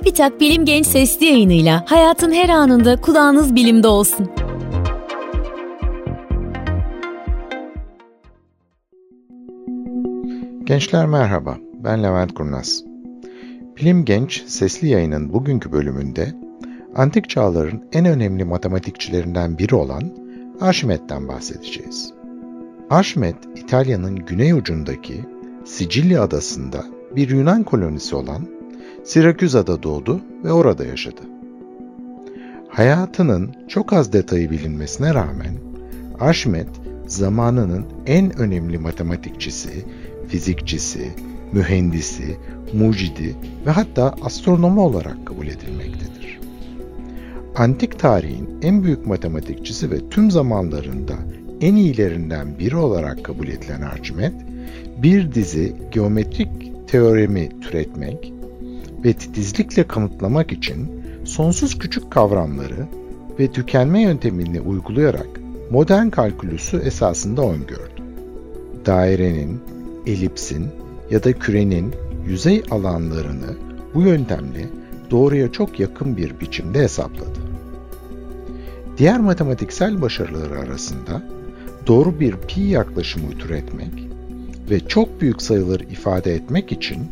Çubitak Bilim Genç Sesli yayınıyla hayatın her anında kulağınız bilimde olsun. Gençler merhaba, ben Levent Kurnaz. Bilim Genç Sesli Yayının bugünkü bölümünde antik çağların en önemli matematikçilerinden biri olan Arşimet'ten bahsedeceğiz. Arşimet, İtalya'nın güney ucundaki Sicilya adasında bir Yunan kolonisi olan Siraküza'da doğdu ve orada yaşadı. Hayatının çok az detayı bilinmesine rağmen Arşimet zamanının en önemli matematikçisi, fizikçisi, mühendisi, mucidi ve hatta astronomu olarak kabul edilmektedir. Antik tarihin en büyük matematikçisi ve tüm zamanlarında en iyilerinden biri olarak kabul edilen Archimet, bir dizi geometrik teoremi türetmek ve titizlikle kanıtlamak için sonsuz küçük kavramları ve tükenme yöntemini uygulayarak modern kalkülüsü esasında öngördü. Dairenin, elipsin ya da kürenin yüzey alanlarını bu yöntemle doğruya çok yakın bir biçimde hesapladı. Diğer matematiksel başarıları arasında doğru bir pi yaklaşımı türetmek ve çok büyük sayıları ifade etmek için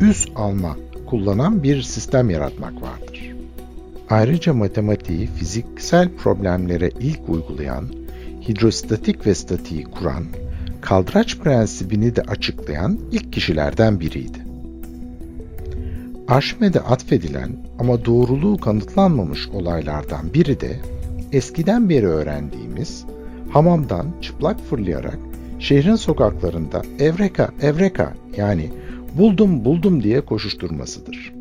üs alma kullanan bir sistem yaratmak vardır. Ayrıca matematiği fiziksel problemlere ilk uygulayan, hidrostatik ve statiği kuran, kaldıraç prensibini de açıklayan ilk kişilerden biriydi. Arşimed'e atfedilen ama doğruluğu kanıtlanmamış olaylardan biri de eskiden beri öğrendiğimiz hamamdan çıplak fırlayarak şehrin sokaklarında evreka evreka yani buldum buldum diye koşuşturmasıdır.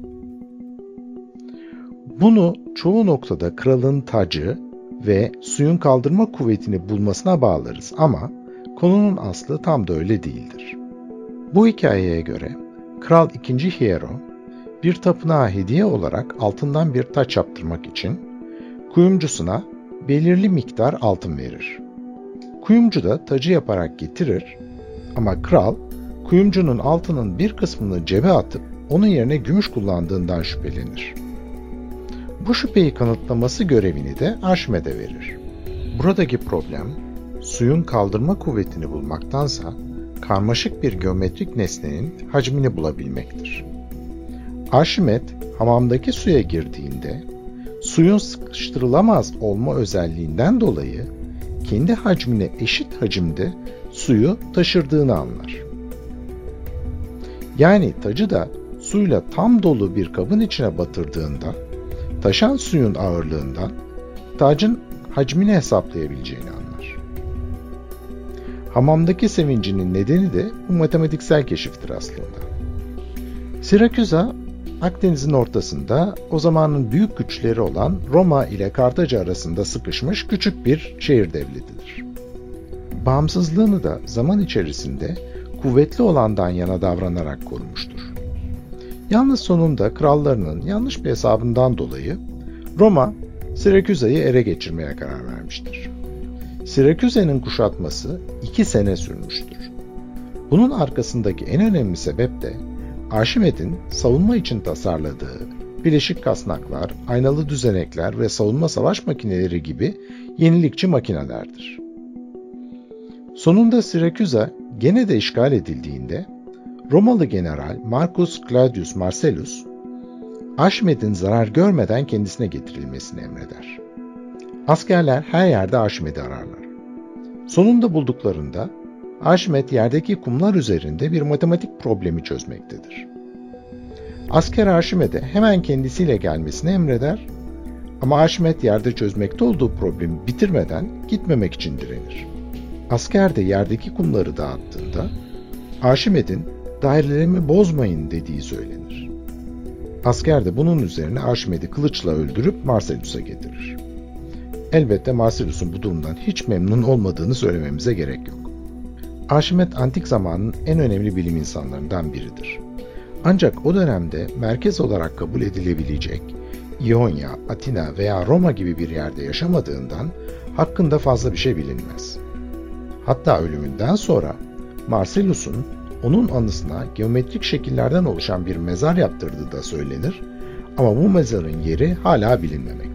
Bunu çoğu noktada kralın tacı ve suyun kaldırma kuvvetini bulmasına bağlarız ama konunun aslı tam da öyle değildir. Bu hikayeye göre Kral 2. Hiero bir tapınağa hediye olarak altından bir taç yaptırmak için kuyumcusuna belirli miktar altın verir. Kuyumcu da tacı yaparak getirir ama kral kuyumcunun altının bir kısmını cebe atıp onun yerine gümüş kullandığından şüphelenir. Bu şüpheyi kanıtlaması görevini de Arşimed'e verir. Buradaki problem suyun kaldırma kuvvetini bulmaktansa karmaşık bir geometrik nesnenin hacmini bulabilmektir. Arşimet hamamdaki suya girdiğinde suyun sıkıştırılamaz olma özelliğinden dolayı kendi hacmine eşit hacimde suyu taşırdığını anlar. Yani tacı da suyla tam dolu bir kabın içine batırdığında taşan suyun ağırlığından tacın hacmini hesaplayabileceğini anlar. Hamamdaki sevincinin nedeni de bu matematiksel keşiftir aslında. Siraküza, Akdeniz'in ortasında o zamanın büyük güçleri olan Roma ile Kartaca arasında sıkışmış küçük bir şehir devletidir. Bağımsızlığını da zaman içerisinde kuvvetli olandan yana davranarak korumuştur. Yalnız sonunda krallarının yanlış bir hesabından dolayı Roma Siraküza'yı ele geçirmeye karar vermiştir. Siraküze'nin kuşatması iki sene sürmüştür. Bunun arkasındaki en önemli sebep de Arşimed'in savunma için tasarladığı bileşik kasnaklar, aynalı düzenekler ve savunma savaş makineleri gibi yenilikçi makinelerdir. Sonunda Siraküza gene de işgal edildiğinde Romalı general Marcus Claudius Marcellus, Arşimed'in zarar görmeden kendisine getirilmesini emreder. Askerler her yerde Arşimed'i ararlar. Sonunda bulduklarında Arşimed yerdeki kumlar üzerinde bir matematik problemi çözmektedir. Asker Arşimed'e hemen kendisiyle gelmesini emreder ama Arşimed yerde çözmekte olduğu problemi bitirmeden gitmemek için direnir. Asker de yerdeki kumları dağıttığında Arşimed'in dairelerimi bozmayın dediği söylenir. Asker de bunun üzerine Arşimed'i kılıçla öldürüp Marcellus'a getirir. Elbette Marcellus'un bu durumdan hiç memnun olmadığını söylememize gerek yok. Arşimet antik zamanın en önemli bilim insanlarından biridir. Ancak o dönemde merkez olarak kabul edilebilecek İonya, Atina veya Roma gibi bir yerde yaşamadığından hakkında fazla bir şey bilinmez. Hatta ölümünden sonra Marcellus'un onun anısına geometrik şekillerden oluşan bir mezar yaptırdığı da söylenir Ama bu mezarın yeri hala bilinmemektedir.